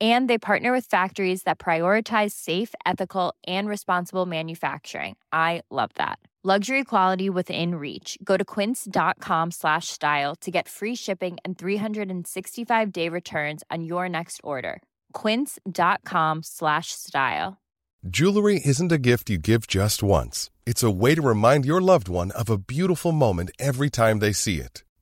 And they partner with factories that prioritize safe, ethical, and responsible manufacturing. I love that. Luxury quality within reach. Go to quince.com slash style to get free shipping and 365 day returns on your next order. Quince.com slash style. Jewelry isn't a gift you give just once. It's a way to remind your loved one of a beautiful moment every time they see it.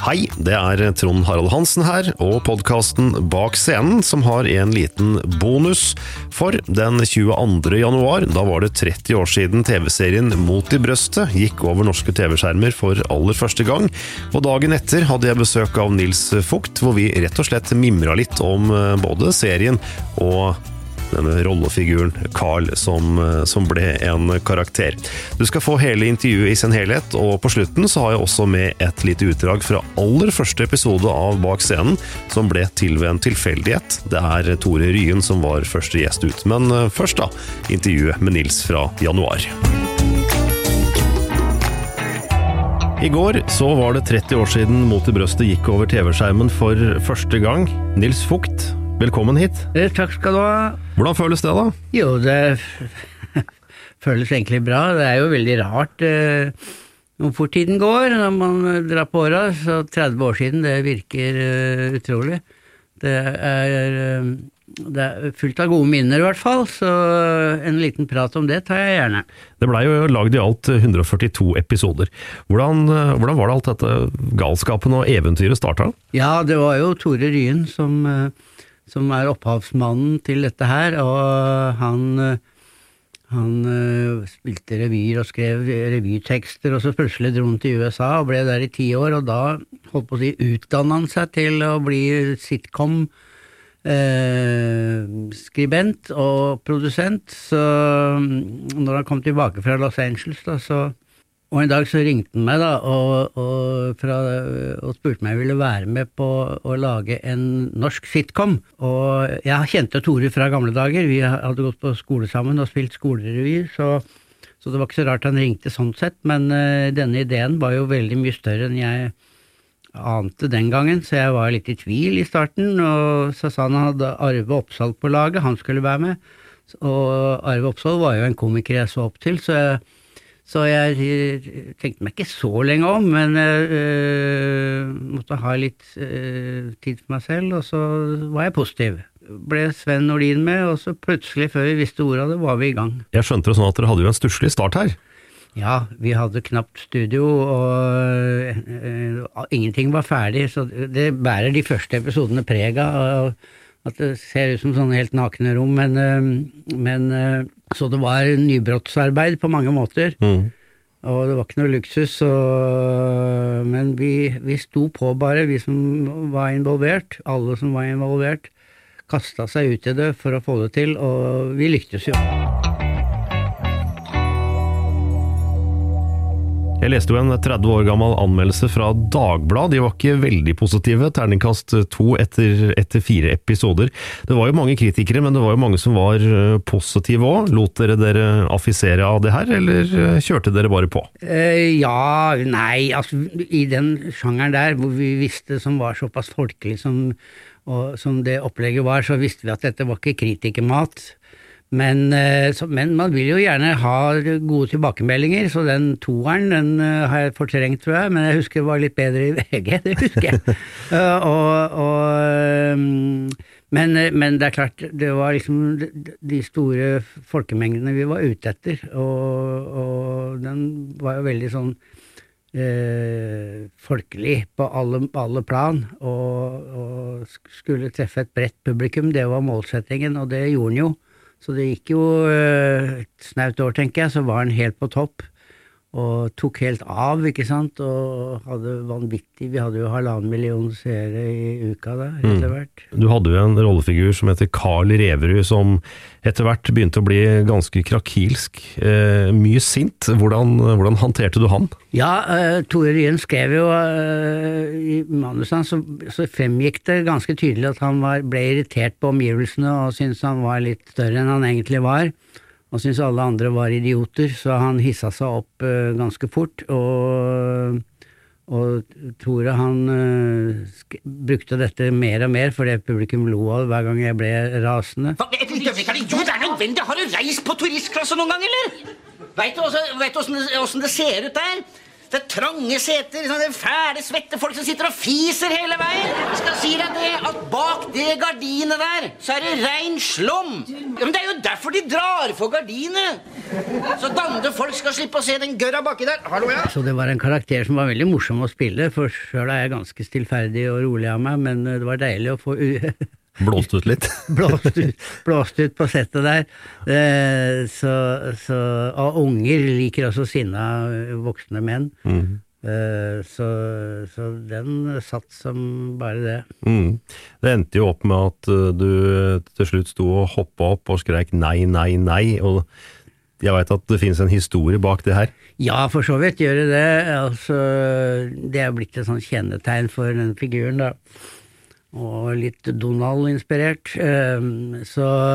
Hei, det er Trond Harald Hansen her, og podkasten Bak scenen, som har en liten bonus. For den 22. januar, da var det 30 år siden TV-serien Mot i brøstet gikk over norske TV-skjermer for aller første gang. Og dagen etter hadde jeg besøk av Nils Fugt, hvor vi rett og slett mimra litt om eh, både serien og denne rollefiguren Carl som, som, ble en karakter. Du skal få hele intervjuet i sin helhet, og på slutten så har jeg også med et lite utdrag fra aller første episode av Bak scenen, som ble til ved en tilfeldighet. Det er Tore Ryen som var første gjest ut. Men først, da, intervjuet med Nils fra januar. I går så var det 30 år siden Mot i brøstet gikk over TV-skjermen for første gang. Nils Fugt, Velkommen hit. Eh, takk skal du ha. Hvordan føles det, da? Jo, det føles egentlig bra. Det er jo veldig rart eh, hvor fort tiden går når man drar på åra. Så 30 år siden, det virker uh, utrolig. Det er, det er fullt av gode minner, i hvert fall. Så en liten prat om det tar jeg gjerne. Det blei jo lagd i alt 142 episoder. Hvordan, hvordan, var det alt dette galskapen og eventyret starta? Ja, det var jo Tore Ryen som som er opphavsmannen til dette her, og han han uh, spilte revyer og skrev revytekster, og så plutselig dro han til USA og ble der i ti år, og da holdt på å si utdanna han seg til å bli sitcom Eh, skribent og produsent. Så mm, når han kom tilbake fra Los Angeles, da, så og en dag så ringte han meg da, og, og, fra, og, spurte om jeg ville være med på å lage en norsk sitcom. Og jeg kjente Tore fra gamle dager, vi hadde gått på skole sammen og spilt skolerevy, så, så, det var ikke så rart han ringte sånn sett. Men uh, denne ideen var jo veldig mye større enn jeg ante den gangen, så jeg var litt i tvil i starten. Og så sa han hadde Arve Oppsal på laget, han skulle være med. Og Arve Oppsal var jo en komiker jeg så opp til, så jeg så jeg tenkte meg ikke så lenge om, men øh, måtte ha litt øh, tid for meg selv, og så var jeg positiv. Ble Sven Nordin med, og så plutselig, før vi visste ordet av det, var vi i gang. Jeg skjønte det sånn at dere hadde jo en stusslig start her? Ja, vi hadde knapt studio, og øh, ingenting var ferdig, så det bærer de første episodene preg av. At det ser ut som sånne helt nakne rom, men, men så det var nybrottsarbeid på mange måter. Mm. Og det var ikke noe luksus, så, men vi, vi sto på bare, vi som var involvert. Alle som var involvert, kasta seg ut i det for å få det til, og vi lyktes jo. Jeg leste jo en 30 år gammel anmeldelse fra Dagbladet. De var ikke veldig positive. Terningkast to etter, etter fire episoder. Det var jo mange kritikere, men det var jo mange som var eh, positive òg. Lot dere dere affisere av det her, eller eh, kjørte dere bare på? Eh, ja, nei, altså i den sjangeren der hvor vi visste som var såpass folkelig som, og, som det opplegget var, så visste vi at dette var ikke kritikermat. Men, eh, men, man vil jo gjerne ha gode tilbakemeldinger, så den toeren den uh, har jeg fortrengt, tror jeg. Men jeg husker det var litt bedre i VG, det husker jeg. uh, og, og, um, men, men, det er klart, det var liksom de store folkemengdene vi var ute etter. Og, og den var jo veldig sånn uh, folkelig på alle, alle plan. Og, og skulle treffe et bredt publikum, det var målsettingen, og det gjorde den jo. Så det gikk jo eh, et snaut år, tenker jeg, så var han helt på topp. Og tok helt av, ikke sant, og hadde vanvittig Vi hadde jo halvannen million seere i uka da, etter hvert. Mm. Du hadde jo en rollefigur som heter Carl Reverud, som etter hvert begynte å bli ganske krakilsk. Eh, mye sint. Hvordan, hvordan, håndterte du han? Ja, eh, Tore Ryen skrev jo eh, i manuset hans, så, så, fremgikk det ganske tydelig at han var, ble irritert på omgivelsene og syntes han var litt større enn han egentlig var og syntes alle andre var idioter, så han hissa seg opp uh, ganske fort. Og, og Tore han uh, brukte dette mer og mer fordi publikum lo av det hver gang jeg ble rasende. Et øyeblikk, er det jo, det er! Har du reist på turistklasse noen gang, eller? Veit du åssen det ser ut der? Det er trange seter, sånne fæle, svette folk som sitter og fiser hele veien. Jeg skal si deg det, at bak det gardinet der, så er det rein slum. Ja, men det er jo derfor de drar for gardinet. Så dande folk skal slippe å se den gørra baki der. Hallo, ja. Så det var en karakter som var veldig morsom å spille, for sjøl er jeg ganske stillferdig og rolig av meg, men det var deilig å få Blåst ut litt? blåst, ut, blåst, ut, på settet der. Eh, så, så, og unger liker også sinna voksne menn. Mm. Eh, så, så, den satt som bare det. Mm. Det endte jo opp med at uh, du til slutt sto og hoppa opp og skreik nei, nei, nei. og jeg veit at det finnes en historie bak det her? Ja, for så vidt gjør det det. Altså, det er blitt et sånt kjennetegn for den figuren, da og litt Donald-inspirert. Ehm, så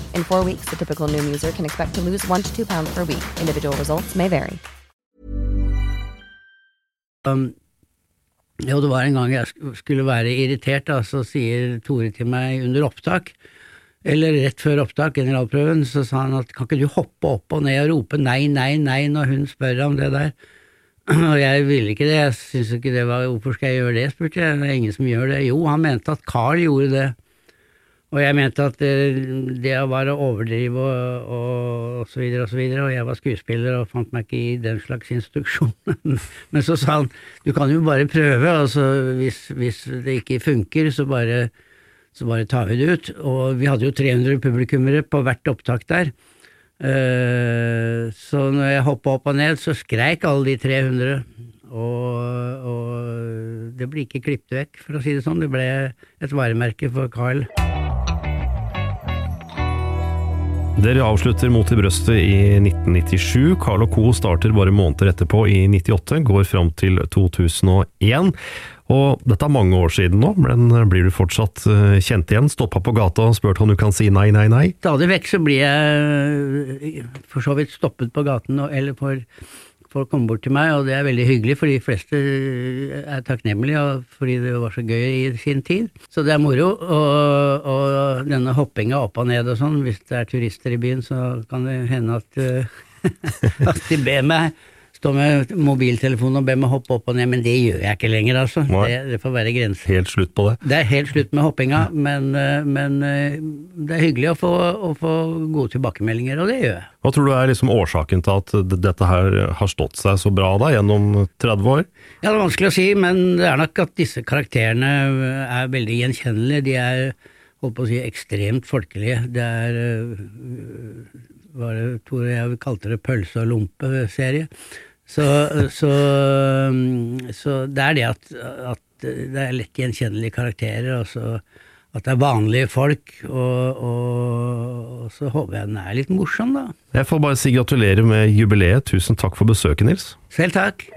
In four weeks, the typical new user can expect to lose one to two pounds per week. Individual results may vary. Um, jo, det var en gang jeg skulle være irritert, da, så sier Tore til meg under opptak, eller rett før opptak, generalprøven, så sa han at kan ikke du hoppe opp og ned og rope nei, nei, nei når hun spør om det der? Og jeg ville ikke det, jeg syntes ikke det var Hvorfor skal jeg gjøre det, spurte jeg, det er ingen som gjør det. Jo, han mente at Carl gjorde det. Og jeg mente at det var å overdrive og, og, og så videre og så videre, og jeg var skuespiller og fant meg ikke i den slags instruksjon. Men så sa han du kan jo bare prøve, altså hvis, hvis det ikke funker, så bare, så bare tar vi det ut. Og vi hadde jo 300 publikummere på hvert opptak der. Uh, så når jeg hoppa opp og ned, så skreik alle de 300. Og, og det ble ikke klippet vekk, for å si det sånn. Det ble et varemerke for Carl. Dere avslutter Mot i brøstet i 1997. Carl Co. starter bare måneder etterpå, i 98, går fram til 2001. Og dette er mange år siden nå, men blir du fortsatt eh, kjent igjen? Stoppa på gata og spurt om du kan si nei, nei, nei? Stadig vekk så blir jeg eh, for så vidt stoppet på gaten, eller får folk komme bort til meg, og det er veldig hyggelig, for de fleste er takknemlige fordi det var så gøy i sin tid. Så det er moro. Og, og denne hoppinga opp og ned og sånn, hvis det er turister i byen, så kan det hende at, at de ber meg stå med mobiltelefonen og be meg hoppe opp og ned, men det gjør jeg ikke lenger, altså. Det, det, får være grenser. Helt slutt på det? Det er helt slutt med hoppinga, men, men det er hyggelig å få, å få, gode tilbakemeldinger, og det gjør jeg. Hva tror du er liksom årsaken til at dette her har stått seg så bra da, gjennom 30 år? Ja, det er vanskelig å si, men det er nok at disse karakterene er veldig gjenkjennelige. De er holdt på å si ekstremt folkelige. Det er var det, Tore jeg kalte det pølse og lompe-serie. Så, så, så, det er det at, at, det er lett gjenkjennelige karakterer, og så at det er vanlige folk, og, og, så håper jeg den er litt morsom, da. Jeg får bare si gratulerer med jubileet. Tusen takk for besøket, Nils. Selv takk.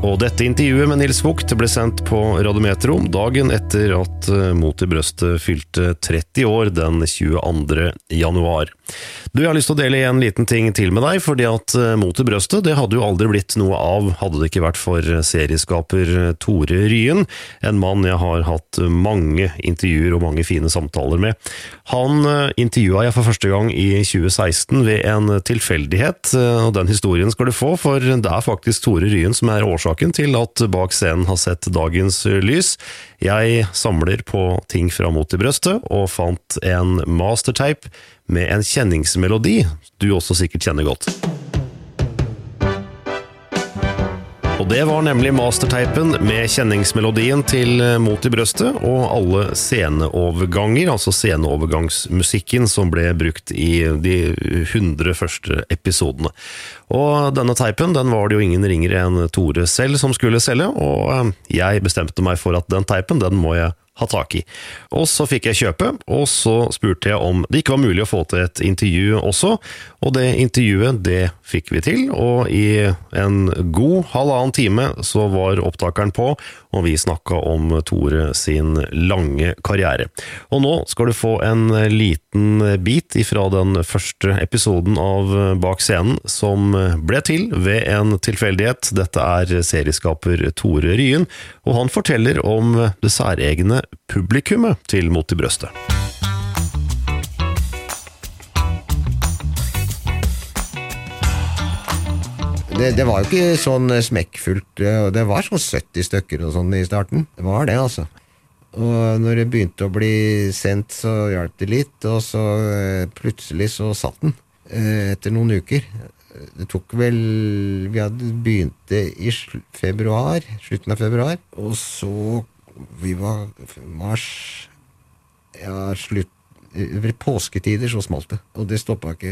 Og dette intervjuet med Nils Vogt ble sendt på Radiometro dagen etter at eh, Mot i brøstet fylte 30 år den 22. januar. Du, Jeg har lyst til å dele en liten ting til med deg, fordi at eh, Mot i brøstet det hadde jo aldri blitt noe av hadde det ikke vært for serieskaper Tore Ryen, en mann jeg har hatt mange intervjuer og mange fine samtaler med. Han eh, intervjua jeg for første gang i 2016 ved en tilfeldighet, og den historien skal du få, for det er faktisk Tore Ryen som er årsaken til at Bak scenen har sett dagens lys. Jeg samler på ting fra Mot i brøstet, og fant en mastertape med en kjenningsmelodi du også sikkert kjenner godt. Og det var nemlig masterteipen med kjenningsmelodien til Mot i brøstet, og alle sceneoverganger, altså sceneovergangsmusikken som ble brukt i de 100 første episodene. Og denne teipen den var det jo ingen ringere enn Tore selv som skulle selge, og jeg bestemte meg for at den teipen den må jeg ha tak i. Og så fikk jeg kjøpe, og så spurte jeg om det ikke var mulig å få til et intervju også, og det intervjuet det fikk vi til, og i en god halvannen time så var opptakeren på, og vi snakka om Tore sin lange karriere. Og nå skal du få en liten bit ifra den første episoden av Bak scenen, som ble til ved en tilfeldighet. Dette er serieskaper Tore Ryen, og han forteller om det særegne publikummet til Mot i brøstet. Det, det, var jo ikke sånn smekkfullt. Det var sånn 70 stykker og sånn i starten. Det var det, altså. Og når det begynte å bli sendt, så hjalp det litt, og så eh, plutselig så satt den. Eh, etter noen uker. Det tok vel Vi hadde begynte i februar, slutten av februar, og så Vi var mars Ja, slutt Ved påsketider så smalt det. Og det stoppa ikke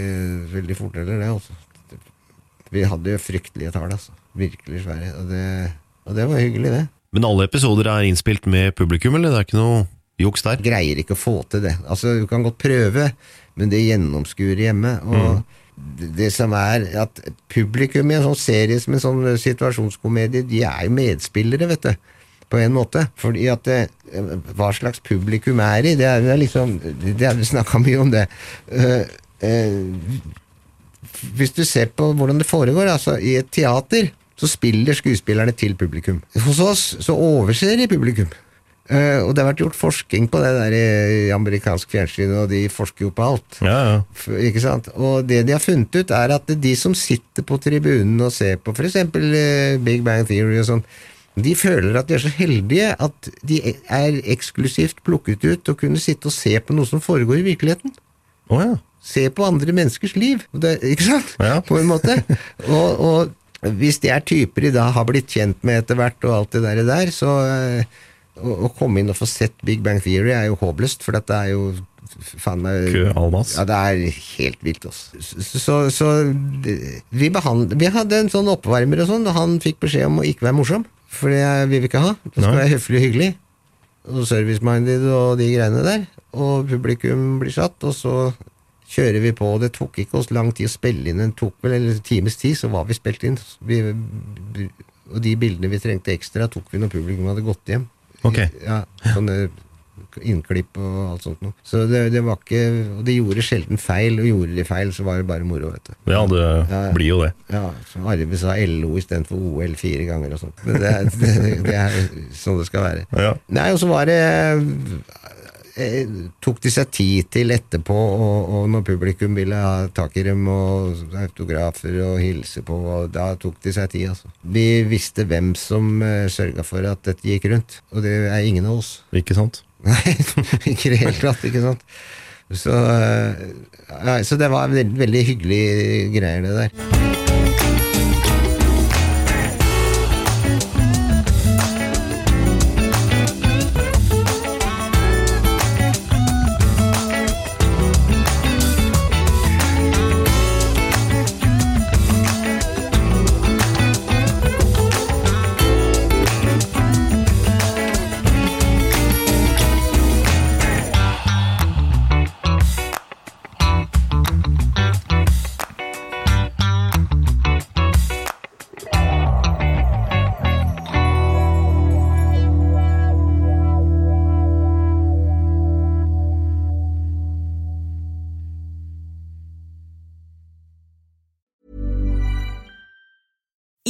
veldig fort heller, det, altså. Vi hadde jo fryktelige tall, altså. Virkelig svære. Og det, og det var hyggelig, det. Men alle episoder er innspilt med publikum, eller det er ikke noe juks der? Greier ikke å få til det. Altså, du kan godt prøve, men det gjennomskuer hjemme. Og mm det som er at publikum i en sånn serie som en sånn situasjonskomedie, de er jo medspillere, vet du. På en måte. Fordi at det, hva slags publikum er i, det er, det er liksom Det vi snakka mye om, det. Uh, uh, hvis du ser på hvordan det foregår, altså i et teater, så spiller skuespillerne til publikum. Hos oss så overser de publikum. Uh, og det har vært gjort forskning på det der i amerikansk fjernsyn, og de forsker jo på alt. Ja, ja. Ikke sant? Og det de har funnet ut, er at de som sitter på tribunen og ser på f.eks. Uh, eh, Big Bang Theory og sånn, de føler at de er så heldige at de er eksklusivt plukket ut og kunne sitte og se på noe som foregår i virkeligheten. Oh, ja. Se på andre menneskers liv, det, ikke sant? På en måte. og, og hvis de er typer de da har blitt kjent med etter hvert, og alt det der, der så å, å, komme inn og få sett Big Bang Theory er jo håpløst, for dette er jo faen meg Kø almas. Ja, det er helt vilt, altså. Så, så, så vi, behandlet, vi hadde en sånn oppvarmer og sånn, og han fikk beskjed om å ikke være morsom. For det vil vi ikke ha. Det skal Nei. være høflig og hyggelig. Og service-minded og de greiene der. Og publikum blir satt, og så kjører vi på. Det tok ikke oss lang tid å spille inn. Det tok vel en times tid, så var vi spilt inn. Vi, og de bildene vi trengte ekstra, tok vi når publikum hadde gått hjem. Ok. Ja, sånne innklipp og alt sånt noe. Så det, det var ikke Og de gjorde sjelden feil, og gjorde de feil, så var det bare moro, vet du. Ja, det Ja. blir jo det. Ja, så Arve sa LO istedenfor OL fire ganger og sånt. Men det, det, det er sånn det skal være. Ja. Nei, og så var det eh, Tok de seg tid til etterpå, og, og når publikum ville ha tak i dem, og autografer og hilse på, og da tok de seg tid, altså. Vi visste hvem som uh, sørga for at dette gikk rundt, og det er ingen av oss. Ikke sant? Nei, ikke i det hele tatt, ikke sant. Så, ja, så det var veldig, veldig hyggelige greier, det der.